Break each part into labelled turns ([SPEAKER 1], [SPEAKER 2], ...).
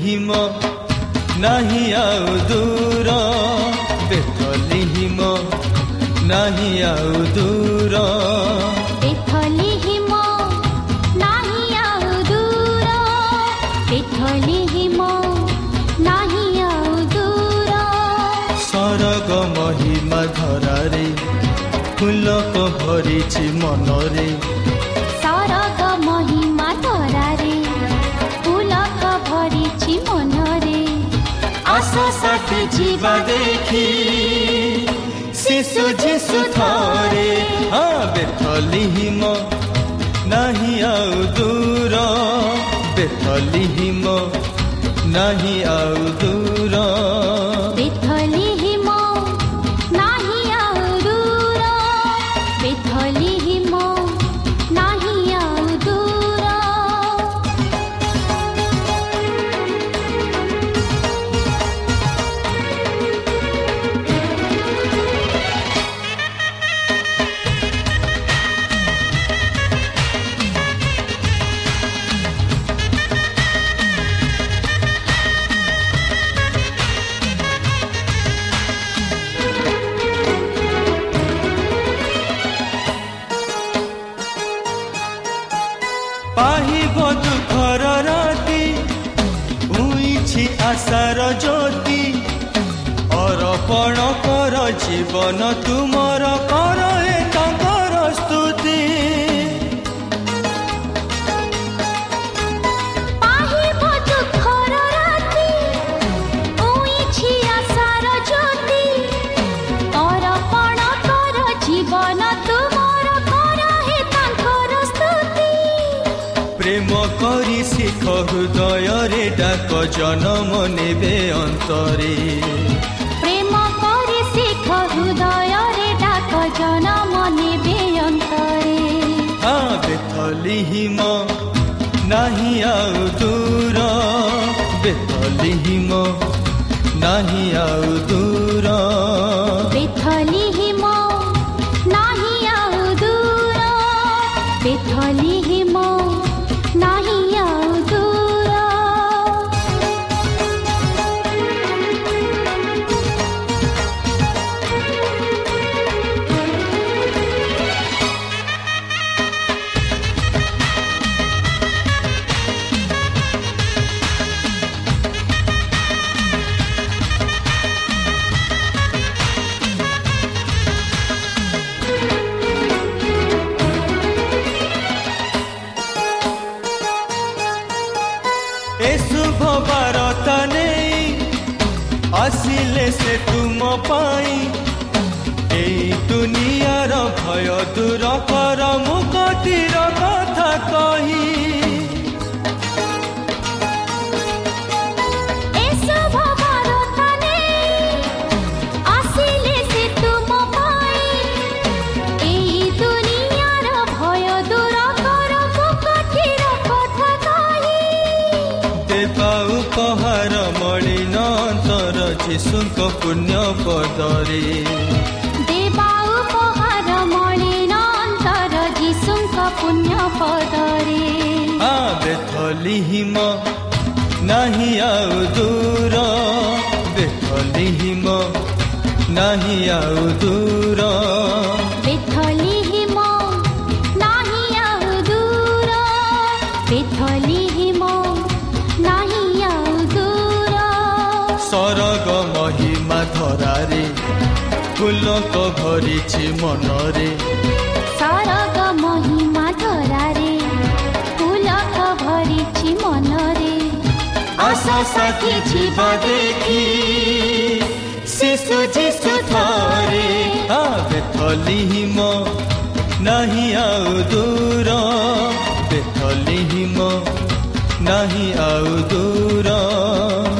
[SPEAKER 1] ବେଥଲିହିମ ନାହିଁ ଆଉ ଦୂର ବେଥଲିହିମ ନାହିଁ ଆଉ ଦୂର
[SPEAKER 2] ବେଥଲିହିମ ନାହିଁ ଆଉ ଦୂର ବେଥଲିହିମ ନାହିଁ ଆଉ ଦୂର
[SPEAKER 1] ସରଗ ମହିମା ଧରାରେ ଫୁଲକ ଭରିଛି ମନରେ ଆଶା ସାଥି ଯିବା ଦେଖି ଶିଶୁ ଯୀଶୁ ଥରେ ହଁ ବେଥଲିହିମ ନାହିଁ ଆଉ ଦୂର ବେଥଲିହିମ ନାହିଁ ଆଉ ଦୂର
[SPEAKER 2] ବେଥଲିହିମ
[SPEAKER 1] ଜୀବନ ତୁମର କର ଏ ତାଙ୍କର ସ୍ତୁତି
[SPEAKER 2] ପାହିବ ଦୁଃଖର ରାତି ଉଇଛି ଆଶାର ଜ୍ୟୋତି ଅର୍ପଣ କର
[SPEAKER 1] ବେଥଲିହିମ ନାହିଁ ଆଉ ଦୂର ବେଥଲିହିମ ନାହିଁ ଆଉ ଦୂର
[SPEAKER 2] ବେଥଲିହିମ
[SPEAKER 1] ଦୁନିଆର ଭୟ ଦୂର କର
[SPEAKER 2] ମୁକଟିର କଥା କହି
[SPEAKER 1] ଦେବା ଉପହାର ମଳିନ ଅନ୍ତର ଯୀଶୁଙ୍କ ପୁଣ୍ୟ ପଦରେ ଆଉ ଦୂର
[SPEAKER 2] ବେଥଲି ହିମ ନାହିଁ ଆଉ ଦୂର ବେଥଲି ହିମ ନାହିଁ ଆଉ ଦୂର
[SPEAKER 1] ସରଗ ମହିମା ଧରାରେ ପୁଲକ ଭରିଛି ମନରେ
[SPEAKER 2] ସରଗ ମହିମା ଧରାରେ ପୁଲକ ଭରିଛି ମନରେ
[SPEAKER 1] ଆସ ସାଥୀ ଯିବା ଦେଖି ଶିଶୁ ଯିଶୁ ଥରେ ବେଥଲି ହିମ ନାହିଁ ଆଉ ଦୂର ବେଥଲି ହିମ ନାହିଁ ଆଉ ଦୂର
[SPEAKER 2] ବେଥଲି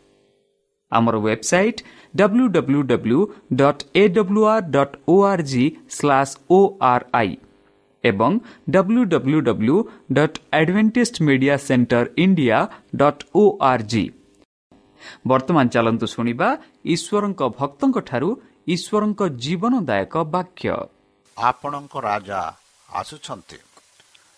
[SPEAKER 3] ଆମର website W W W dot A W R dot O R G slash O R I ଏବଂ W W W dot Adventist media centre India dot O R G ବର୍ତ୍ତମାନ ଚାଲନ୍ତୁ ଶୁଣିବା ଈଶ୍ୱରଙ୍କ ଭକ୍ତଙ୍କଠାରୁ ଈଶ୍ୱରଙ୍କ ଜୀବନଦାୟକ ବାକ୍ୟ
[SPEAKER 4] ଆପଣଙ୍କ ରାଜା ଆସୁଛନ୍ତି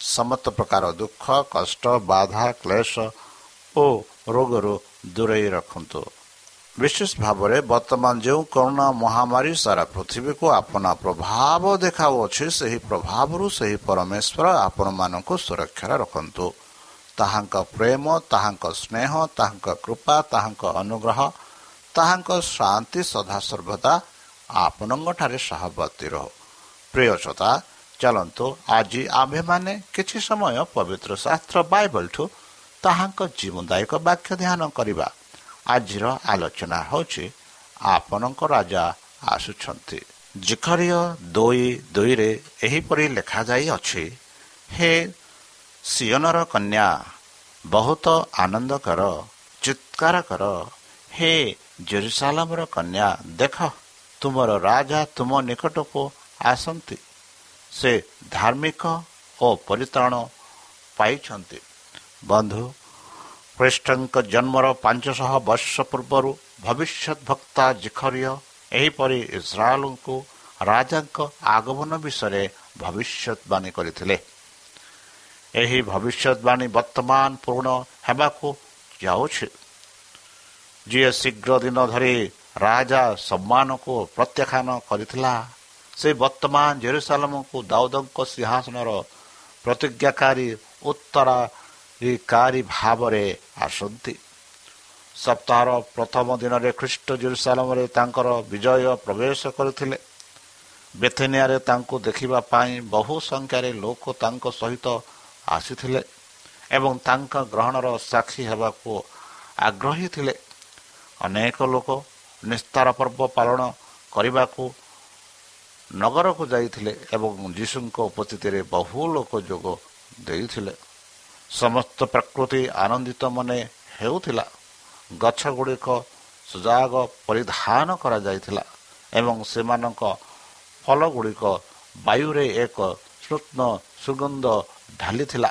[SPEAKER 4] ସମସ୍ତ ପ୍ରକାର ଦୁଃଖ କଷ୍ଟ ବାଧା କ୍ଲେଶ ଓ ରୋଗରୁ ଦୂରେଇ ରଖନ୍ତୁ ବିଶେଷ ଭାବରେ ବର୍ତ୍ତମାନ ଯେଉଁ କରୋନା ମହାମାରୀ ସାରା ପୃଥିବୀକୁ ଆପଣା ପ୍ରଭାବ ଦେଖାଉଅଛି ସେହି ପ୍ରଭାବରୁ ସେହି ପରମେଶ୍ୱର ଆପଣମାନଙ୍କୁ ସୁରକ୍ଷାରେ ରଖନ୍ତୁ। ତାହାଙ୍କ ପ୍ରେମ ତାହାଙ୍କ ସ୍ନେହ ତାହାଙ୍କ କୃପା ତାହାଙ୍କ ଅନୁଗ୍ରହ ତାହାଙ୍କ ଶାନ୍ତି ସଦାସର୍ବଦା ଆପଣଙ୍କଠାରେ ସହବର୍ତ୍ତୀ ରହୁ। ପ୍ରିୟ ଶ୍ରୋତା ଚାଲନ୍ତୁ। ଆଜି ଆମ୍ଭେମାନେ କିଛି ସମୟ ପବିତ୍ର ଶାସ୍ତ୍ର ବାଇବଲଠୁ ତାହାଙ୍କ ଜୀବନଦାୟକ ବାକ୍ୟ ଧ୍ୟାନ କରିବା। ଆଜିର ଆଲୋଚନା ହେଉଛି ଆପଣଙ୍କ ରାଜା ଆସୁଛନ୍ତି। ଜିଖରିୟ ଦୁଇ ଦୁଇରେ ଏହିପରି ଲେଖାଯାଇଅଛି ହେ ସିୟନର କନ୍ୟା ବହୁତ ଆନନ୍ଦ କର ଚିତ୍କାର କର। ହେ ଜେରୁସାଲାମର କନ୍ୟା ଦେଖ ତୁମର ରାଜା ତୁମ ନିକଟକୁ ଆସନ୍ତି। ସେ ଧାର୍ମିକ ଓ ପରିତ୍ରାଣ ପାଇଛନ୍ତି। ବନ୍ଧୁ ଖ୍ରୀଷ୍ଟଙ୍କ ଜନ୍ମର ପାଞ୍ଚଶହ ବର୍ଷ ପୂର୍ବରୁ ଭବିଷ୍ୟତ ଭକ୍ତା ଜିଖରିୟ ଏହିପରି ଇସ୍ରାଏଲଙ୍କୁ ରାଜାଙ୍କ ଆଗମନ ବିଷୟରେ ଭବିଷ୍ୟତବାଣୀ କରିଥିଲେ। ଏହି ଭବିଷ୍ୟତବାଣୀ ବର୍ତ୍ତମାନ ପୂर्ण ହେବାକୁ ଯାଉଛି। ଯିଏ ଶୀଘ୍ର ଦିନ ଧରି ରାଜା ସମ୍ମାନକୁ ପ୍ରତ୍ୟାଖ୍ୟାନ କରିଥିଲା ସେ ବର୍ତ୍ତମାନ ଜେରୁସାଲମକୁ ଦାଉଦଙ୍କ ସିଂହାସନର ପ୍ରତିଜ୍ଞାକାରୀ ଉତ୍ତରାଧିକାରୀ ଭାବରେ ଆସନ୍ତି। ସପ୍ତାହର ପ୍ରଥମ ଦିନରେ ଖ୍ରୀଷ୍ଟ ଜେରୁସାଲମରେ ତାଙ୍କର ବିଜୟ ପ୍ରବେଶ କରିଥିଲେ। ବେଥେନିଆରେ ତାଙ୍କୁ ଦେଖିବା ପାଇଁ ବହୁ ସଂଖ୍ୟାରେ ଲୋକ ତାଙ୍କ ସହିତ ଆସିଥିଲେ ଏବଂ ତାଙ୍କ ଗ୍ରହଣର ସାକ୍ଷୀ ହେବାକୁ ଆଗ୍ରହୀ ଥିଲେ। ଅନେକ ଲୋକ ନିସ୍ତାର ପର୍ବ ପାଳନ କରିବାକୁ ନଗରକୁ ଯାଇଥିଲେ ଏବଂ ଯୀଶୁଙ୍କ ଉପସ୍ଥିତିରେ ବହୁ ଲୋକ ଯୋଗ ଦେଇଥିଲେ। ସମସ୍ତ ପ୍ରକୃତି ଆନନ୍ଦିତ ମନେ ହେଉଥିଲା। ଗଛ ଗୁଡ଼ିକ ପରିଧାନ କରାଯାଇଥିଲା ଏବଂ ସେମାନଙ୍କ ଫଳ ଗୁଡ଼ିକ ବାୟୁରେ ଏକ ସ୍ନୁଗ୍ନ ସୁଗନ୍ଧ ଢାଲିଥିଲା।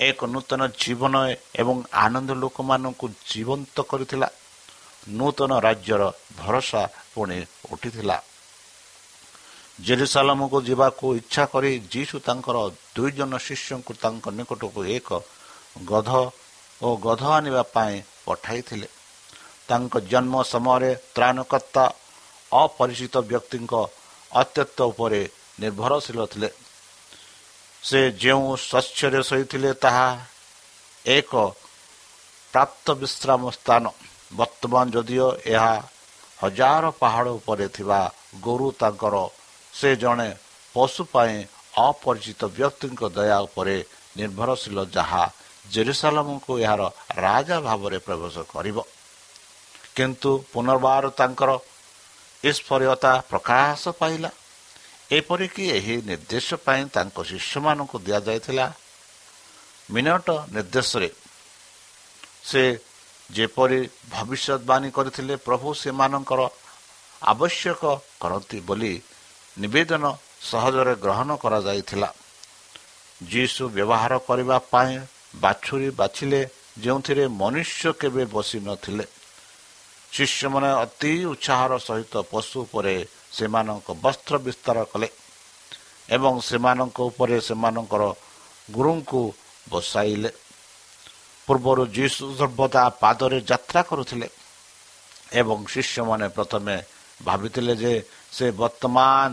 [SPEAKER 4] ଏକ ନୂତନ ଜୀବନ ଏବଂ ଆନନ୍ଦ ଲୋକମାନଙ୍କୁ ଜୀବନ୍ତ କରିଥିଲା। ନୂତନ ରାଜ୍ୟର ଭରସା ପୁଣି ଉଠିଥିଲା। ଜେରୁସାଲାମକୁ ଯିବାକୁ ଇଚ୍ଛା କରି ଯୀଶୁ ତାଙ୍କର ଦୁଇ ଜଣ ଶିଷ୍ୟଙ୍କୁ ତାଙ୍କ ନିକଟକୁ ଏକ ଗଧ ଓ ଗଧ ଆଣିବା ପାଇଁ ପଠାଇଥିଲେ। ତାଙ୍କ ଜନ୍ମ ସମୟରେ ତ୍ରାଣକର୍ତ୍ତା ଅପରିଚିତ ବ୍ୟକ୍ତିଙ୍କ ଅତ୍ୟତ୍ତ ଉପରେ ନିର୍ଭରଶୀଳ ଥିଲେ। ସେ ଯେଉଁ ସ୍ୱଚ୍ଛରେ ଶୋଇଥିଲେ ତାହା ଏକ ପ୍ରାପ୍ତ ବିଶ୍ରାମ ସ୍ଥାନ। ବର୍ତ୍ତମାନ ଯଦିଓ ଏହା ହଜାର ପାହାଡ଼ ଉପରେ ଥିବା ଗୋରୁ ତାଙ୍କର ସେ ଜଣେ ପଶୁ ପାଇଁ ଅପରିଚିତ ବ୍ୟକ୍ତିଙ୍କ ଦୟା ଉପରେ ନିର୍ଭରଶୀଳ ଯାହା ଜେରୁସାଲାମଙ୍କୁ ଏହାର ରାଜା ଭାବରେ ପ୍ରବେଶ କରିବ। କିନ୍ତୁ ପୁନର୍ବାର ତାଙ୍କର ଈଶ୍ୱରୀୟତା ପ୍ରକାଶ ପାଇଲା। ଏପରିକି ଏହି ନିର୍ଦ୍ଦେଶ ପାଇଁ ତାଙ୍କ ଶିଷ୍ୟମାନଙ୍କୁ ଦିଆଯାଇଥିଲା। ମିନଟ ନିର୍ଦ୍ଦେଶରେ ସେ ଯେପରି ଭବିଷ୍ୟତବାଣୀ କରିଥିଲେ ପ୍ରଭୁ ସେମାନଙ୍କର ଆବଶ୍ୟକ କରନ୍ତି ବୋଲି ନିବେଦନ ସହଜରେ ଗ୍ରହଣ କରାଯାଇଥିଲା। ଯୀଶୁ ବ୍ୟବହାର କରିବା ପାଇଁ ବାଛୁରୀ ବାଛିଲେ ଯେଉଁଥିରେ ମନୁଷ୍ୟ କେବେ ବସି ନଥିଲେ ଶିଷ୍ୟମାନେ ଅତି ଉତ୍ସାହର ସହିତ ପଶୁ ଉପରେ ସେମାନଙ୍କ ବସ୍ତ୍ର ବିସ୍ତାର କଲେ ଏବଂ ସେମାନଙ୍କ ଉପରେ ସେମାନଙ୍କର ଗୁରୁଙ୍କୁ ବସାଇଲେ। ପୂର୍ବରୁ ଯୀଶୁ ସର୍ବଦା ପାଦରେ ଯାତ୍ରା କରୁଥିଲେ ଏବଂ ଶିଷ୍ୟମାନେ ପ୍ରଥମେ ଭାବିଥିଲେ ଯେ ସେ ବର୍ତ୍ତମାନ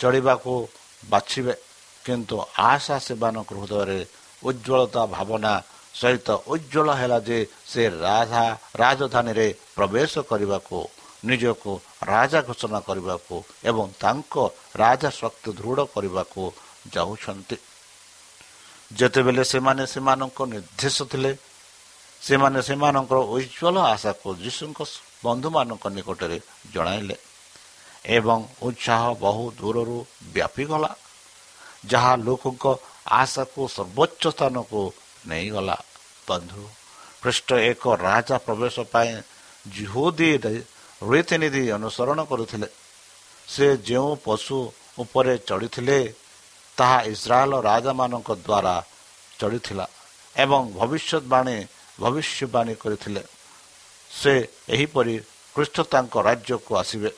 [SPEAKER 4] ଚଳିବାକୁ ବାଛିବେ। କିନ୍ତୁ ଆଶା ସେମାନଙ୍କ ହୃଦୟରେ ଉଜ୍ଜଳତା ଭାବନା ସହିତ ଉଜ୍ଜଳ ହେଲା ଯେ ସେ ରାଜା ରାଜଧାନୀରେ ପ୍ରବେଶ କରିବାକୁ ନିଜକୁ ରାଜା ଘୋଷଣା କରିବାକୁ ଏବଂ ତାଙ୍କ ରାଜା ଶକ୍ତି ଦୃଢ଼ କରିବାକୁ ଯାଉଛନ୍ତି। ଯେତେବେଳେ ସେମାନେ ସେମାନଙ୍କ ନିର୍ଦ୍ଦେଶ ଥିଲେ ସେମାନେ ସେମାନଙ୍କର ଉଜ୍ଜଳ ଆଶାକୁ ଯୀଶୁଙ୍କ ବନ୍ଧୁମାନଙ୍କ ନିକଟରେ ଜଣାଇଲେ। ଏବଂ ଉତ୍ସାହ ବହୁ ଦୂରରୁ ବ୍ୟାପିଗଲା ଯାହା ଲୋକଙ୍କ ଆଶାକୁ ସର୍ବୋଚ୍ଚ ସ୍ଥାନକୁ ନେଇଗଲା। ବନ୍ଧୁ ପୃଷ୍ଠ ଏକ ରାଜା ପ୍ରବେଶ ପାଇଁ ଜିହୁଦି ରୀତିନୀତି ଅନୁସରଣ କରୁଥିଲେ। ସେ ଯେଉଁ ପଶୁ ଉପରେ ଚଢ଼ିଥିଲେ ତାହା ଇସ୍ରାଏଲ ରାଜାମାନଙ୍କ ଦ୍ୱାରା ଚଢ଼ିଥିଲା ଏବଂ ଭବିଷ୍ୟତବାଣୀ ଭବିଷ୍ୟବାଣୀ କରିଥିଲେ। ସେ ଏହିପରି ଖ୍ରୀଷ୍ଟ ତାଙ୍କ ରାଜ୍ୟକୁ ଆସିବେ।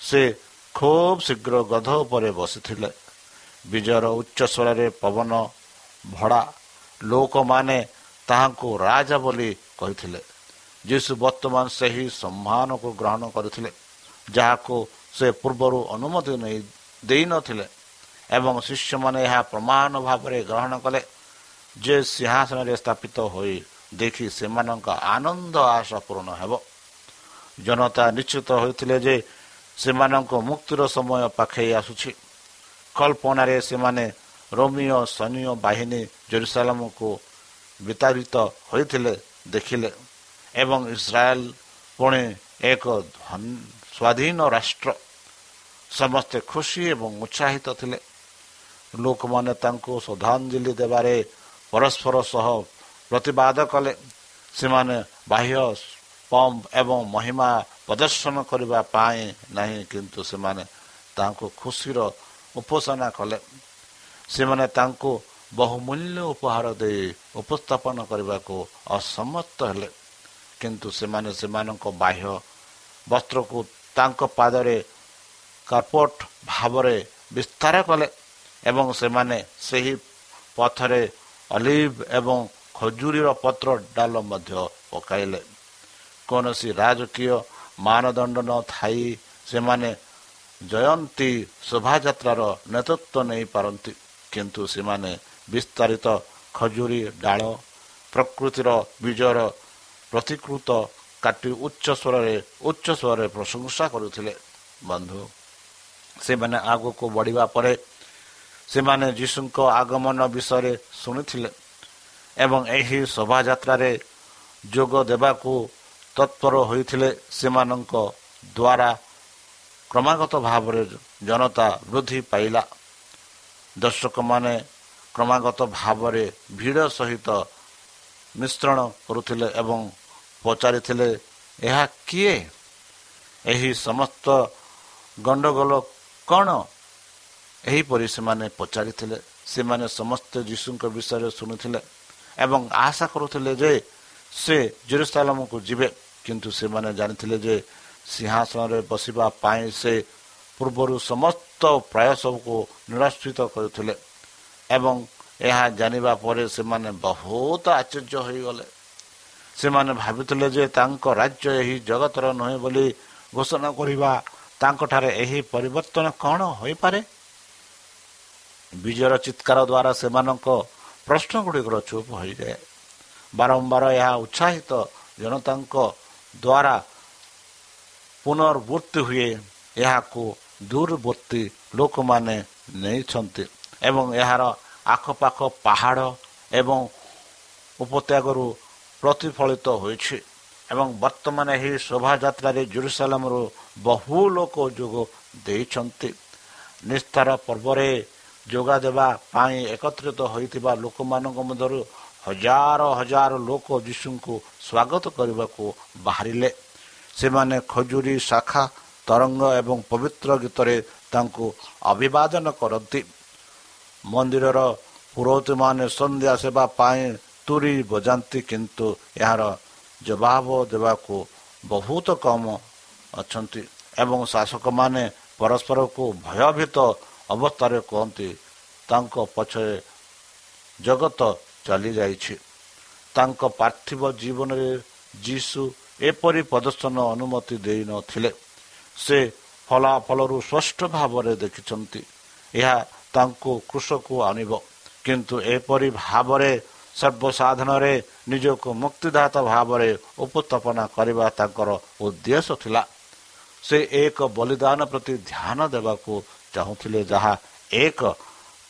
[SPEAKER 4] ସେ ଖୁବ୍ ଶୀଘ୍ର ଗଧ ଉପରେ ବସିଥିଲେ। ବିଜୟର ଉଚ୍ଚ ସ୍ୱରରେ ପବନ ଭଡ଼ା ଲୋକମାନେ ତାହାଙ୍କୁ ରାଜା ବୋଲି କହିଥିଲେ। ଯୀଶୁ ବର୍ତ୍ତମାନ ସେହି ସମ୍ମାନକୁ ଗ୍ରହଣ କରିଥିଲେ ଯାହାକୁ ସେ ପୂର୍ବରୁ ଅନୁମତି ନେଇ ଦେଇନଥିଲେ ଏବଂ ଶିଷ୍ୟମାନେ ଏହା ପ୍ରମାଣ ଭାବରେ ଗ୍ରହଣ କଲେ ଯେ ସିଂହାସନରେ ସ୍ଥାପିତ ହୋଇ ଦେଖି ସେମାନଙ୍କ ଆନନ୍ଦ ଆଶା ପୂରଣ ହେବ। ଜନତା ନିଶ୍ଚିତ ହୋଇଥିଲେ ଯେ ସେମାନଙ୍କ ମୁକ୍ତିର ସମୟ ପାଖେଇ ଆସୁଛି। କଳ୍ପନାରେ ସେମାନେ ରୋମିଓ ସୈନ୍ୟ ବାହିନୀ ଜେରୁସାଲାମକୁ ବିତାଡ଼ିତ ହୋଇଥିଲେ ଦେଖିଲେ ଏବଂ ଇସ୍ରାଏଲ ପୁଣି ଏକ ସ୍ୱାଧୀନ ରାଷ୍ଟ୍ର। ସମସ୍ତେ ଖୁସି ଏବଂ ଉତ୍ସାହିତ ଥିଲେ। ଲୋକମାନେ ତାଙ୍କୁ ଶ୍ରଦ୍ଧାଞ୍ଜଳି ଦେବାରେ ପରସ୍ପର ସହ ପ୍ରତିବାଦ କଲେ। ସେମାନେ ବାହ୍ୟ ପମ୍ପ ଏବଂ ମହିମା ପ୍ରଦର୍ଶନ କରିବା ପାଇଁ ନାହିଁ କିନ୍ତୁ ସେମାନେ ତାଙ୍କୁ ଖୁସିର ଉପାସନା କଲେ। ସେମାନେ ତାଙ୍କୁ ବହୁମୂଲ୍ୟ ଉପହାର ଦେଇ ଉପସ୍ଥାପନ କରିବାକୁ ଅସମର୍ଥ ହେଲେ। କିନ୍ତୁ ସେମାନେ ସେମାନଙ୍କ ବାହ୍ୟ ବସ୍ତ୍ରକୁ ତାଙ୍କ ପାଦରେ କାର୍ପଟ ଭାବରେ ବିସ୍ତାର କଲେ ଏବଂ ସେମାନେ ସେହି ପଥରେ ଅଲିଭ ଏବଂ ଖଜୁରୀର ପତ୍ର ଡାଲ ମଧ୍ୟ ପକାଇଲେ। କୌଣସି ରାଜକୀୟ ମାନଦଣ୍ଡ ନଥାଇ ସେମାନେ ଜୟନ୍ତୀ ଶୋଭାଯାତ୍ରାର ନେତୃତ୍ୱ ନେଇପାରନ୍ତି। କିନ୍ତୁ ସେମାନେ ବିସ୍ତାରିତ ଖଜୁରୀ ଡାଳ ପ୍ରକୃତିର ବିଜୟର ପ୍ରତିକୃତ କାଟି ଉଚ୍ଚ ସ୍ୱରରେ ଉଚ୍ଚ ସ୍ୱରରେ ପ୍ରଶଂସା କରୁଥିଲେ। ବନ୍ଧୁ ସେମାନେ ଆଗକୁ ବଢ଼ିବା ପରେ ସେମାନେ ଯୀଶୁଙ୍କ ଆଗମନ ବିଷୟରେ ଶୁଣିଥିଲେ ଏବଂ ଏହି ଶୋଭାଯାତ୍ରାରେ ଯୋଗ ଦେବାକୁ ତତ୍ପର ହୋଇଥିଲେ ସେମାନଙ୍କ ଦ୍ୱାରା କ୍ରମାଗତ ଭାବରେ ଜନତା ବୃଦ୍ଧି ପାଇଲା। ଦର୍ଶକମାନେ କ୍ରମାଗତ ଭାବରେ ଭିଡ଼ ସହିତ ମିଶ୍ରଣ କରୁଥିଲେ ଏବଂ ପଚାରିଥିଲେ ଏହା କିଏ? ଏହି ସମସ୍ତ ଗଣ୍ଡଗୋଳ କ'ଣ? ଏହିପରି ସେମାନେ ପଚାରିଥିଲେ। ସେମାନେ ସମସ୍ତେ ଯୀଶୁଙ୍କ ବିଷୟରେ ଶୁଣିଥିଲେ ଏବଂ ଆଶା କରୁଥିଲେ ଯେ ସେ ଜେରୁସାଲାମକୁ ଯିବେ। କିନ୍ତୁ ସେମାନେ ଜାଣିଥିଲେ ଯେ ସିଂହାସନରେ ବସିବା ପାଇଁ ସେ ପୂର୍ବରୁ ସମସ୍ତ ପ୍ରୟାସକୁ ନିରସ୍ଥିତ କରୁଥିଲେ ଏବଂ ଏହା ଜାଣିବା ପରେ ସେମାନେ ବହୁତ ଆଶ୍ଚର୍ଯ୍ୟ ହୋଇଗଲେ। ସେମାନେ ଭାବିଥିଲେ ଯେ ତାଙ୍କ ରାଜ୍ୟ ଏହି ଜଗତର ନୁହେଁ ବୋଲି ଘୋଷଣା କରିବା ତାଙ୍କଠାରେ ଏହି ପରିବର୍ତ୍ତନ କ'ଣ ହୋଇପାରେ? ବିଜୟର ଚିତ୍କାର ଦ୍ୱାରା ସେମାନଙ୍କ ପ୍ରଶ୍ନ ଗୁଡ଼ିକର ଚୁପ୍ ହୋଇଯାଏ। ବାରମ୍ବାର ଏହା ଉତ୍ସାହିତ ଜନତାଙ୍କ ଦ୍ୱାରା ପୁନର୍ବୃତ୍ତି ହୁଏ ଏହାକୁ ଦୂରବର୍ତ୍ତୀ ଲୋକମାନେ ନେଇଛନ୍ତି ଏବଂ ଏହାର ଆଖପାଖ ପାହାଡ଼ ଏବଂ ଉପତ୍ୟାଗରୁ ପ୍ରତିଫଳିତ ହୋଇଛି ଏବଂ ବର୍ତ୍ତମାନ ଏହି ଶୋଭାଯାତ୍ରାରେ ଜୁରୁସାଲାମରୁ ବହୁ ଲୋକ ଯୋଗ ଦେଇଛନ୍ତି। ନିସ୍ତାର ପର୍ବରେ ଯୋଗ ଦେବା ପାଇଁ ଏକତ୍ରିତ ହୋଇଥିବା ଲୋକମାନଙ୍କ ମଧ୍ୟରୁ ହଜାର ହଜାର ଲୋକ ଯୀଶୁଙ୍କୁ ସ୍ୱାଗତ କରିବାକୁ ବାହାରିଲେ। ସେମାନେ ଖଜୁରୀ ଶାଖା ତରଙ୍ଗ ଏବଂ ପବିତ୍ର ଗୀତରେ ତାଙ୍କୁ ଅଭିବାଦନ କରନ୍ତି। ମନ୍ଦିରର ପୁରୋହିତମାନେ ସନ୍ଧ୍ୟା ସେବା ପାଇଁ ତୁରି ବଜାନ୍ତି କିନ୍ତୁ ଏହାର ଜବାବ ଦେବାକୁ ବହୁତ କମ ଅଛନ୍ତି ଏବଂ ଶାସକମାନେ ପରସ୍ପରକୁ ଭୟଭୀତ ଅବସ୍ଥାରେ କୁହନ୍ତି ତାଙ୍କ ପଛରେ ଜଗତ ଚାଲିଯାଇଛି। ତାଙ୍କ ପାର୍ଥିବ ଜୀବନରେ ଯୀଶୁ ଏପରି ପ୍ରଦର୍ଶନ ଅନୁମତି ଦେଇନଥିଲେ ସେ ଫଳାଫଳରୁ ସ୍ପଷ୍ଟ ଭାବରେ ଦେଖିଛନ୍ତି। ଏହା ତାଙ୍କୁ କୃଷକୁ ଆଣିବ। କିନ୍ତୁ ଏପରି ଭାବରେ ସର୍ବସାଧାରଣରେ ନିଜକୁ ମୁକ୍ତିଦାତା ଭାବରେ ଉପସ୍ଥାପନା କରିବା ତାଙ୍କର ଉଦ୍ଦେଶ୍ୟ ଥିଲା। ସେ ଏକ ବଳିଦାନ ପ୍ରତି ଧ୍ୟାନ ଦେବାକୁ ଚାହୁଁଥିଲେ ଯାହା ଏକ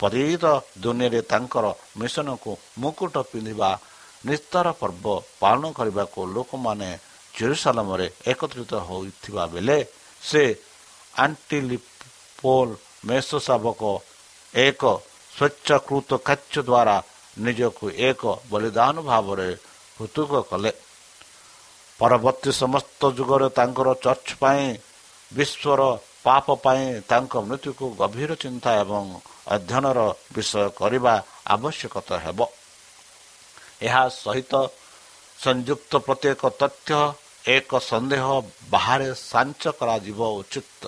[SPEAKER 4] ପରିତ ଦୁନିଆରେ ତାଙ୍କର ମିଶନକୁ ମୁକୁଟ ପିନ୍ଧିବା ନିସ୍ତାର ପର୍ବ ପାଳନ କରିବାକୁ ଲୋକମାନେ ଜେରୁସାଲାମରେ ଏକତ୍ରିତ ହୋଇଥିବା ବେଳେ ସେ ଆଣ୍ଟିଲିପୋଲ ମେଷ ଶାବକ ଏକ ସ୍ୱେଚ୍ଛାକୃତ କାର୍ଯ୍ୟ ଦ୍ୱାରା ନିଜକୁ ଏକ ବଳିଦାନ ଭାବରେ ହୃତୁକ କଲେ। ପରବର୍ତ୍ତୀ ସମସ୍ତ ଯୁଗରେ ତାଙ୍କର ଚର୍ଚ୍ଚ ପାଇଁ ବିଶ୍ୱର ପାପ ପାଇଁ ତାଙ୍କ ମୃତ୍ୟୁକୁ ଗଭୀର ଚିନ୍ତା ଏବଂ ଅଧ୍ୟୟନର ବିଷୟ କରିବା ଆବଶ୍ୟକତା ହେବ। ଏହା ସହିତ ସଂଯୁକ୍ତ ପ୍ରତ୍ୟେକ ତଥ୍ୟ ଏକ ସନ୍ଦେହ ବାହାରେ ସାଞ୍ଚ କରାଯିବ ଉଚିତ।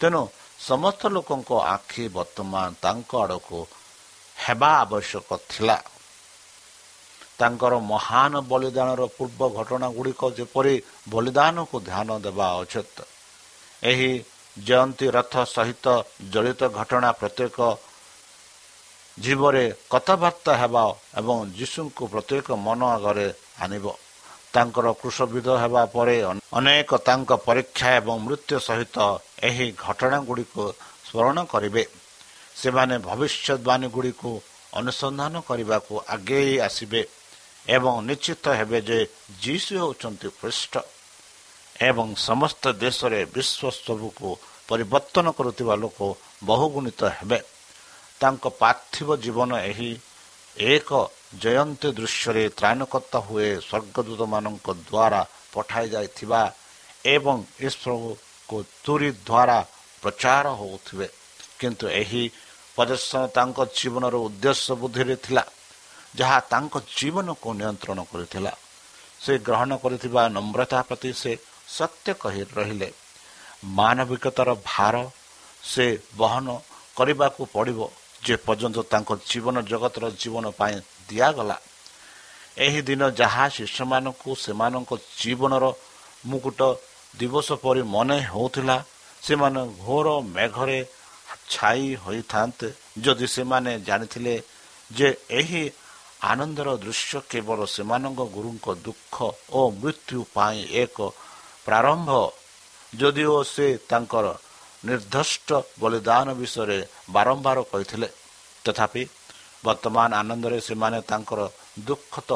[SPEAKER 4] ତେଣୁ ସମସ୍ତ ଲୋକଙ୍କ ଆଖି ବର୍ତ୍ତମାନ ତାଙ୍କ ଆଡ଼କୁ ହେବା ଆବଶ୍ୟକ ଥିଲା। ତାଙ୍କର ମହାନ ବଳିଦାନର ପୂର୍ବ ଘଟଣା ଗୁଡ଼ିକ ଯେପରି ବଳିଦାନକୁ ଧ୍ୟାନ ଦେବା ଉଚିତ ଏହି ଜୟନ୍ତୀ ରଥ ସହିତ ଜଡ଼ିତ ଘଟଣା ପ୍ରତ୍ୟେକ ଜୀବରେ କଥାବାର୍ତ୍ତା ହେବା ଏବଂ ଯୀଶୁଙ୍କୁ ପ୍ରତ୍ୟେକ ମନ ଆଗରେ ଆଣିବ। ତାଙ୍କର କୃଷବିଧ ହେବା ପରେ ଅନେକ ତାଙ୍କ ପରୀକ୍ଷା ଏବଂ ମୃତ୍ୟୁ ସହିତ ଏହି ଘଟଣା ଗୁଡ଼ିକୁ ସ୍ମରଣ କରିବେ। ସେମାନେ ଭବିଷ୍ୟତବାଣୀ ଗୁଡ଼ିକୁ ଅନୁସନ୍ଧାନ କରିବାକୁ ଆଗେଇ ଆସିବେ ଏବଂ ନିଶ୍ଚିତ ହେବେ ଯେ ଯୀଶୁ ହେଉଛନ୍ତି ପୃଷ୍ଠ ଏବଂ ସମସ୍ତ ଦେଶରେ ବିଶ୍ୱ ସବୁକୁ ପରିବର୍ତ୍ତନ କରୁଥିବା ଲୋକ ବହୁଗୁଣିତ ହେବେ। ତାଙ୍କ ପାର୍ଥିବ ଜୀବନ ଏହି ଏକ ଜୟନ୍ତୀ ଦୃଶ୍ୟରେ ତ୍ରାଣକର୍ତ୍ତା ହୁଏ ସ୍ୱର୍ଗଦୂତମାନଙ୍କ ଦ୍ୱାରା ପଠାଯାଇଥିବା ଏବଂ ଈଶ୍ୱରକୁ ତୁରି ଦ୍ୱାରା ପ୍ରଚାର ହେଉଥିବେ। କିନ୍ତୁ ଏହି ପ୍ରଦର୍ଶନ ତାଙ୍କ ଜୀବନର ଉଦ୍ଦେଶ୍ୟ ବୁଦ୍ଧିରେ ଥିଲା ଯାହା ତାଙ୍କ ଜୀବନକୁ ନିୟନ୍ତ୍ରଣ କରିଥିଲା। ସେ ଗ୍ରହଣ କରିଥିବା ନମ୍ରତା ପ୍ରତି ସେ ସତ୍ୟ କହି ରହିଲେ ମାନବିକତାର ଭାର ସେ ବହନ କରିବାକୁ ପଡ଼ିବ। ଯେ ପର୍ଯ୍ୟନ୍ତ ତାଙ୍କ ଜୀବନ ଜଗତର ଜୀବନ ପାଇଁ ଦିଆଗଲା ଏହି ଦିନ ଯାହା ଶିଷ୍ୟମାନଙ୍କୁ ସେମାନଙ୍କ ଜୀବନର ମୁକୁଟ ଦିବସ ପରି ମନେ ହେଉଥିଲା ସେମାନେ ଘୋର ମେଘରେ ଛାଇ ହୋଇଥାନ୍ତେ। ଯଦି ସେମାନେ ଜାଣିଥିଲେ ଯେ ଏହି ଆନନ୍ଦର ଦୃଶ୍ୟ କେବଳ ସେମାନଙ୍କ ଗୁରୁଙ୍କ ଦୁଃଖ ଓ ମୃତ୍ୟୁ ପାଇଁ ଏକ ପ୍ରାରମ୍ଭ ଯଦିଓ ସେ ତାଙ୍କର ନିର୍ଦ୍ଦିଷ୍ଟ ବଳିଦାନ ବିଷୟରେ ବାରମ୍ବାର କହିଥିଲେ ତଥାପି ବର୍ତ୍ତମାନ ଆନନ୍ଦରେ ସେମାନେ ତାଙ୍କର ଦୁଃଖତ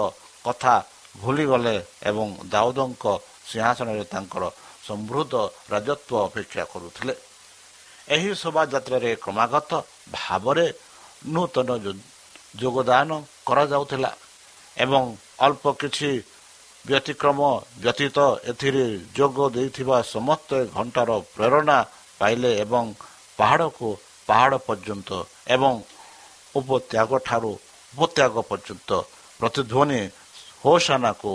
[SPEAKER 4] କଥା ଭୁଲିଗଲେ ଏବଂ ଦାଉଦଙ୍କ ସିଂହାସନରେ ତାଙ୍କର ସମୃଦ୍ଧ ରାଜତ୍ୱ ଅପେକ୍ଷା କରୁଥିଲେ ଏହି ଶୋଭାଯାତ୍ରାରେ କ୍ରମାଗତ ଭାବରେ ନୂତନ ଯୋଗଦାନ କରାଯାଉଥିଲା ଏବଂ ଅଳ୍ପ କିଛି ବ୍ୟତିକ୍ରମ ବ୍ୟତୀତ ଏଥିରେ ଯୋଗ ଦେଇଥିବା ସମସ୍ତେ ଘଣ୍ଟାର ପ୍ରେରଣା ପାଇଲେ ଏବଂ ପାହାଡ଼କୁ ପାହାଡ଼ ପର୍ଯ୍ୟନ୍ତ ଏବଂ ଉପତ୍ୟାଗ ଠାରୁ ଉପତ୍ୟାଗ ପର୍ଯ୍ୟନ୍ତ ପ୍ରତିଧ୍ୱନି ହୋସାନାକୁ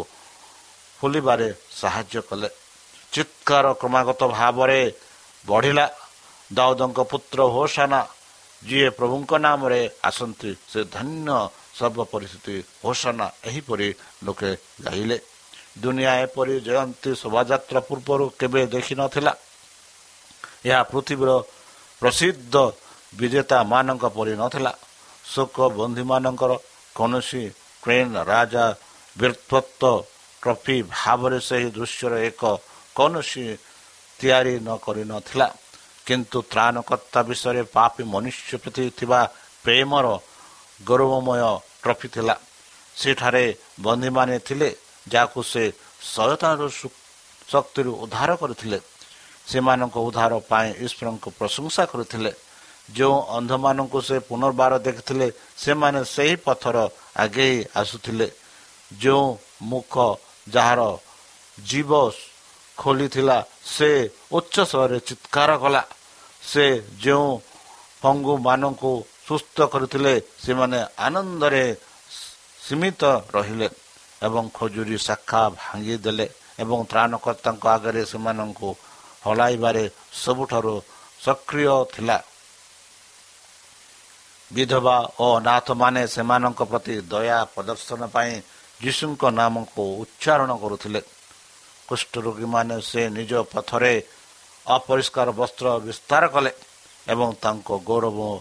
[SPEAKER 4] ଖୋଲିବାରେ ସାହାଯ୍ୟ କଲେ। ଚିତ୍କାର କ୍ରମାଗତ ଭାବରେ ବଢ଼ିଲା। ଦାଉଦଙ୍କ ପୁତ୍ର ହୋସାନା ଯିଏ ପ୍ରଭୁଙ୍କ ନାମରେ ଆସନ୍ତି ସେ ଧନ୍ୟ ସର୍ବ ପରିସ୍ଥିତି ହୋସାନା ଏହିପରି ଲୋକେ ଗାଇଲେ ଦୁନିଆ ଏପରି ଜୟନ୍ତୀ ଶୋଭାଯାତ୍ରା ପୂର୍ବରୁ କେବେ ଦେଖିନଥିଲା। ଏହା ପୃଥିବୀର ପ୍ରସିଦ୍ଧ ବିଜେତା ମାନଙ୍କ ପରି ନଥିଲା। ଶୋକ ବନ୍ଧୁମାନଙ୍କର କୌଣସି ଟ୍ରେନ୍ ରାଜା ବୀରତ୍ୱ ଟ୍ରଫି ଭାବରେ ସେହି ଦୃଶ୍ୟର ଏକ କୌଣସି ତିଆରି ନ କରିନଥିଲା କିନ୍ତୁ ତ୍ରାଣକର୍ତ୍ତା ବିଷୟରେ ପାପି ମନୁଷ୍ୟ ପ୍ରତି ଥିବା ପ୍ରେମର ଗୌରବମୟ ଟ୍ରଫି ଥିଲା। ସେଠାରେ ବନ୍ଦୀମାନେ ଥିଲେ ଯାହାକୁ ସେ ସଚେତନର ଶକ୍ତିରୁ ଉଦ୍ଧାର କରିଥିଲେ। ସେମାନଙ୍କ ଉଦ୍ଧାର ପାଇଁ ଈଶ୍ୱରଙ୍କ ପ୍ରଶଂସା କରିଥିଲେ। ଯେଉଁ ଅନ୍ଧମାନଙ୍କୁ ସେ ପୁନର୍ବାର ଦେଖିଥିଲେ ସେମାନେ ସେହି ପଥର ଆଗେଇ ଆସୁଥିଲେ। ଯେଉଁ ମୁଖ ଯାହାର ଜୀବ ଖୋଲିଥିଲା ସେ ଉଚ୍ଚ ସ୍ୱରରେ ଚିତ୍କାର କଲା। ସେ ଯେଉଁ ପଙ୍ଗୁମାନଙ୍କୁ ସୁସ୍ଥ କରିଥିଲେ ସେମାନେ ଆନନ୍ଦରେ ସୀମିତ ରହିଲେ ଏବଂ ଖଜୁରୀ ଶାଖା ଭାଙ୍ଗିଦେଲେ ଏବଂ ତ୍ରାଣକର୍ତ୍ତାଙ୍କ ଆଗରେ ସେମାନଙ୍କୁ ହଲାଇବାରେ ସବୁଠାରୁ ସକ୍ରିୟ ଥିଲା। ବିଧବା ଓ ଅନାଥମାନେ ସେମାନଙ୍କ ପ୍ରତି ଦୟା ପ୍ରଦର୍ଶନ ପାଇଁ ଯୀଶୁଙ୍କ ନାମକୁ ଉଚ୍ଚାରଣ କରୁଥିଲେ। କୁଷ୍ଠରୋଗୀମାନେ ସେ ନିଜ ପଥରେ ଅପରିଷ୍କାର ବସ୍ତ୍ର ବିସ୍ତାର କଲେ ଏବଂ ତାଙ୍କ ଗୌରବର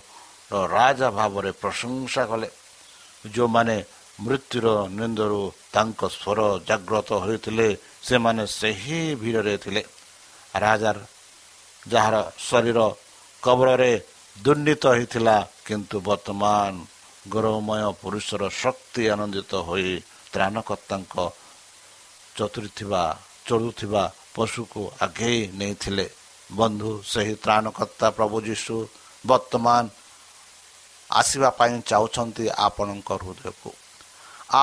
[SPEAKER 4] ରାଜା ଭାବରେ ପ୍ରଶଂସା କଲେ। ଯେଉଁମାନେ ମୃତ୍ୟୁର ନିନ୍ଦରୁ ତାଙ୍କ ସ୍ୱର ଜାଗ୍ରତ ହୋଇଥିଲେ ସେମାନେ ସେହି ଭିଡ଼ରେ ଥିଲେ। ରାଜାର ଯାହାର ଶରୀର କବଳରେ ଦୁର୍ନୀତ ହୋଇଥିଲା କିନ୍ତୁ ବର୍ତ୍ତମାନ ଗୌରବମୟ ପୁରୁଷର ଶକ୍ତି ଆନନ୍ଦିତ ହୋଇ ତ୍ରାଣକର୍ତ୍ତାଙ୍କ ଚତୁର୍ଥିବା ଚଳୁଥିବା ପଶୁକୁ ଆଗେଇ ନେଇଥିଲେ। ବନ୍ଧୁ ସେହି ତ୍ରାଣକର୍ତ୍ତା ପ୍ରଭୁ ଯୀଶୁ ବର୍ତ୍ତମାନ ଆସିବା ପାଇଁ ଚାହୁଁଛନ୍ତି ଆପଣଙ୍କ ହୃଦୟକୁ।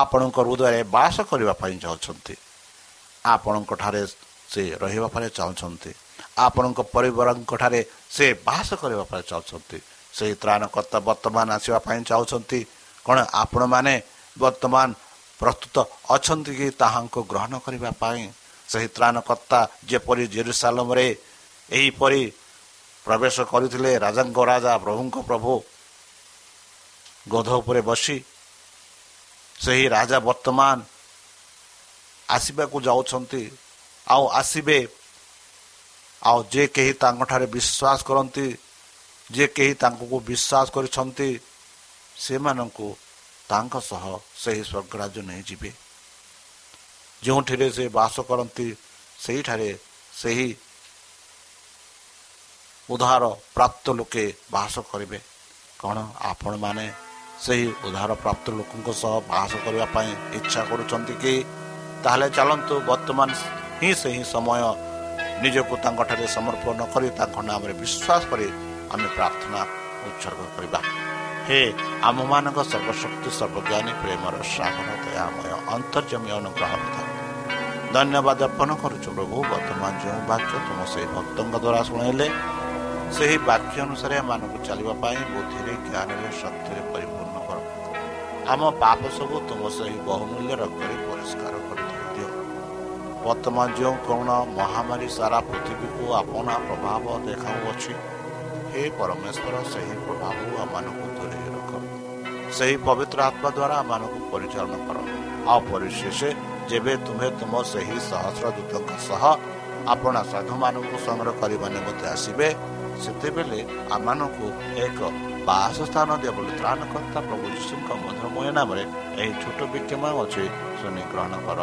[SPEAKER 4] ଆପଣଙ୍କ ହୃଦୟରେ ବାସ କରିବା ପାଇଁ ଚାହୁଁଛନ୍ତି। ଆପଣଙ୍କ ଠାରେ ସେ ରହିବା ପାଇଁ ଚାହୁଁଛନ୍ତି। ଆପଣଙ୍କ ପରିବାରଙ୍କ ଠାରେ ସେ ବାସ କରିବା ପାଇଁ ଚାହୁଁଛନ୍ତି। ସେହି ତ୍ରାଣକର୍ତ୍ତା ବର୍ତ୍ତମାନ ଆସିବା ପାଇଁ ଚାହୁଁଛନ୍ତି। କ'ଣ ଆପଣମାନେ ବର୍ତ୍ତମାନ ପ୍ରସ୍ତୁତ ଅଛନ୍ତି କି ତାହାଙ୍କୁ ଗ୍ରହଣ କରିବା ପାଇଁ? ସେହି ତ୍ରାଣକର୍ତ୍ତା ଯେପରି ଜେରୁସାଲମରେ ଏହିପରି ପ୍ରବେଶ କରିଥିଲେ ରାଜାଙ୍କ ରାଜା ପ୍ରଭୁଙ୍କ ପ୍ରଭୁ ଗଧ ଉପରେ ବସି ସେହି ରାଜା ବର୍ତ୍ତମାନ ଆସିବାକୁ ଯାଉଛନ୍ତି। ଆଉ ଆସିବେ ଆଉ ଯେ କେହି ତାଙ୍କଠାରେ ବିଶ୍ୱାସ କରନ୍ତି ଯେ କେହି ତାଙ୍କୁ ବିଶ୍ୱାସ କରିଛନ୍ତି ସେମାନଙ୍କୁ ତାଙ୍କ ସହ ସେହି ସ୍ୱର୍ଗରାଜ ନେଇଯିବେ ଯେଉଁଠିରେ ସେ ବାସ କରନ୍ତି ସେହିଠାରେ ସେହି ଉଦ୍ଧାର ପ୍ରାପ୍ତ ଲୋକେ ବାସ କରିବେ। କ'ଣ ଆପଣମାନେ ସେହି ଉଦ୍ଧାର ପ୍ରାପ୍ତ ଲୋକଙ୍କ ସହ ବାସ କରିବା ପାଇଁ ଇଚ୍ଛା କରୁଛନ୍ତି କି? ତାହେଲେ ଚାଲନ୍ତୁ ବର୍ତ୍ତମାନ ହିଁ ସେହି ସମୟ ନିଜକୁ ତାଙ୍କଠାରେ ସମର୍ପଣ କରି ତାଙ୍କ ନାମରେ ବିଶ୍ୱାସ କରି ଆମେ ପ୍ରାର୍ଥନା ଉତ୍ସର୍ଗ କରିବା। ହେ ଆମମାନଙ୍କ ସର୍ବଶକ୍ତି ସର୍ବଜ୍ଞାନୀ ପ୍ରେମର ସାଗର ଦୟାମୟ ଅନ୍ତର୍ଜମୀ ଅନୁଗ୍ରହ ଧନ୍ୟବାଦ ଅର୍ପଣ କରୁଛୁ ପ୍ରଭୁ ବର୍ତ୍ତମାନ ଯେଉଁ ବାକ୍ୟ ତୁମ ସେହି ଭକ୍ତଙ୍କ ଦ୍ୱାରା ଶୁଣାଇଲେ ସେହି ବାକ୍ୟ ଅନୁସାରେ ଏମାନଙ୍କୁ ଚାଲିବା ପାଇଁ ବୁଦ୍ଧିରେ ଜ୍ଞାନରେ ଶକ୍ତିରେ ପରିପୂର୍ଣ୍ଣ କର। ଆମ ପାପ ସବୁ ତୁମ ସେହି ବହୁମୂଲ୍ୟ ରକ୍ତରେ ପରିଷ୍କାର କରିଦିଅ ବର୍ତ୍ତମାନ ଯେଉଁ କଣ ମହାମାରୀ ସାରା ପୃଥିବୀକୁ ଆପଣା ପ୍ରଭାବ ଦେଖାଉଅଛି ହେ ପରମେଶ୍ୱର ସେହି ପ୍ରଭାବକୁ ଆମମାନଙ୍କୁ ଦୂରେଇ ରଖ। ସେହି ପବିତ୍ର ଆତ୍ମା ଦ୍ୱାରା ଆମମାନଙ୍କୁ ପରିଚାଳନା କର। ଆଉ ପରିଶେଷ ଯେବେ ତୁମେ ତୁମ ସେହି ସହସ୍ର ଦୂତଙ୍କ ସହ ଆପଣା ସାଧୁମାନଙ୍କୁ ସଂଗ୍ରହ କରିବା ନିମନ୍ତେ ଆସିବେ ସେତେବେଳେ ଆମମାନଙ୍କୁ ଏକ ବାସ ସ୍ଥାନ ଦିଅ ବୋଲି ତ୍ରାଣକର୍ତ୍ତା ପ୍ରଭୁ ଯୀଶୁଙ୍କ ମଧୁରମୟ ନାମରେ ଏହି ଛୋଟ ବିକ୍ଷମ ଅଛି ଶୁଣି ଗ୍ରହଣ କର।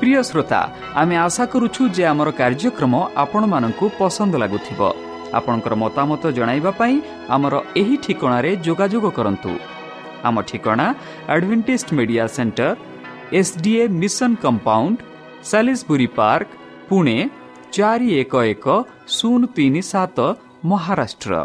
[SPEAKER 3] प्रिय श्रोता कार्यक्रम आपण्ड पसन्द लाग आपण मतामत जाँदै आम ठिक आम ठिक Adventist media centre SDA mission compound Salisbury park Pune चार एक शून्य तिन सत Maharashtra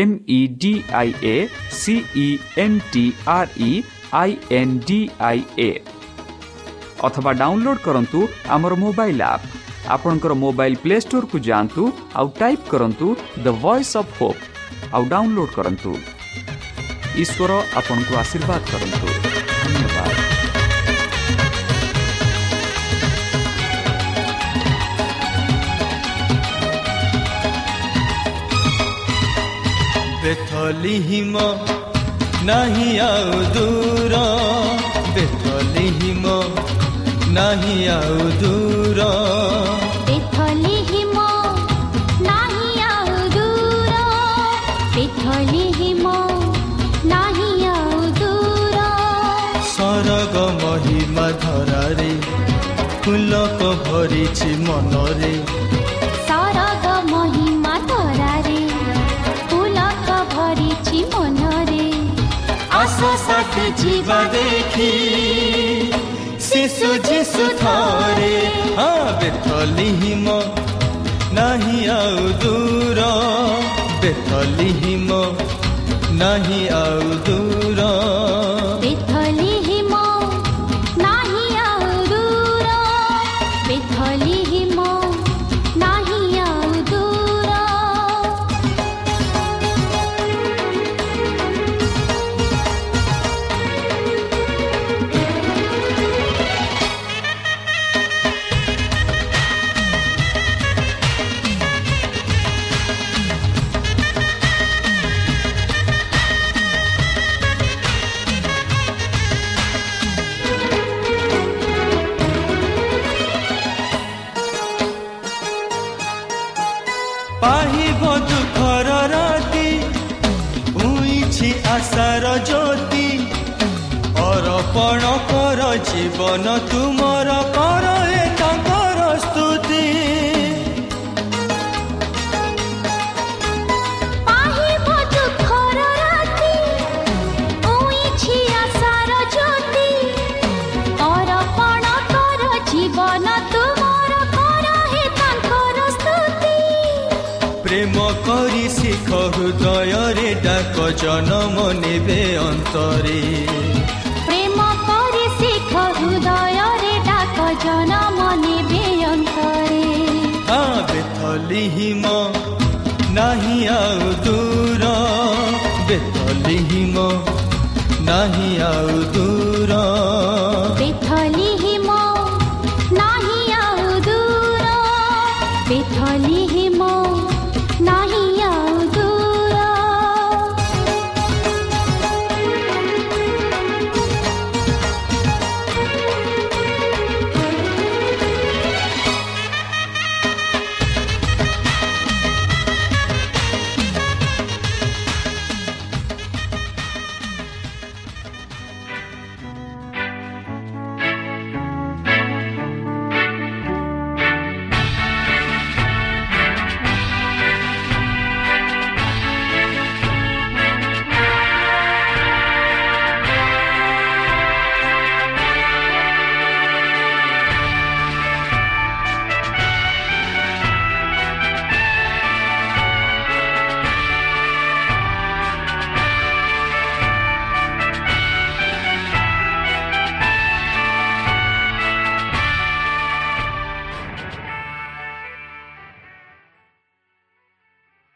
[SPEAKER 3] M E D I A C E N T R E I N D I A ଅଥବା ଡାଉନଲୋଡ୍ କରନ୍ତୁ ଆମର ମୋବାଇଲ୍ ଆପ୍ ଆପଣଙ୍କର ମୋବାଇଲ୍ ପ୍ଲେ ଷ୍ଟୋରକୁ ଯାଆନ୍ତୁ ଆଉ ଟାଇପ୍ କରନ୍ତୁ ଦ ଭଏସ୍ ଅଫ୍ ହୋପ୍ ଆଉ ଡାଉନଲୋଡ୍ କରନ୍ତୁ। ଈଶ୍ୱର ଆପଣଙ୍କୁ ଆଶୀର୍ବାଦ କରନ୍ତୁ।
[SPEAKER 1] ବେଥଲିହିମ ନାହିଁ ଆଉ ଦୂର ବେଥଲିହିମ ନାହିଁ ଆଉ ଦୂର
[SPEAKER 2] ବେଥଲିହିମ ନାହିଁ ଆଉ ଦୂର ବେଥଲିହିମ ନାହିଁ ଆଉ ଦୂର
[SPEAKER 1] ସରଗ ମହିମା ଧରାରେ ଫୁଲକ ଭରିଛି ମନରେ ଆସ ସାଥି ଯିବା ଦେଖି ଶିଶୁ ଯିଶୁ ଥରେ ହଁ ବେଥଲିହିମ ନାହିଁ ଆଉ ଦୂର ବେଥଲିହିମ ନାହିଁ ଆଉ ଦୂର
[SPEAKER 2] ବେଥଲିହିମ
[SPEAKER 1] জনম নেবে অন্তরে।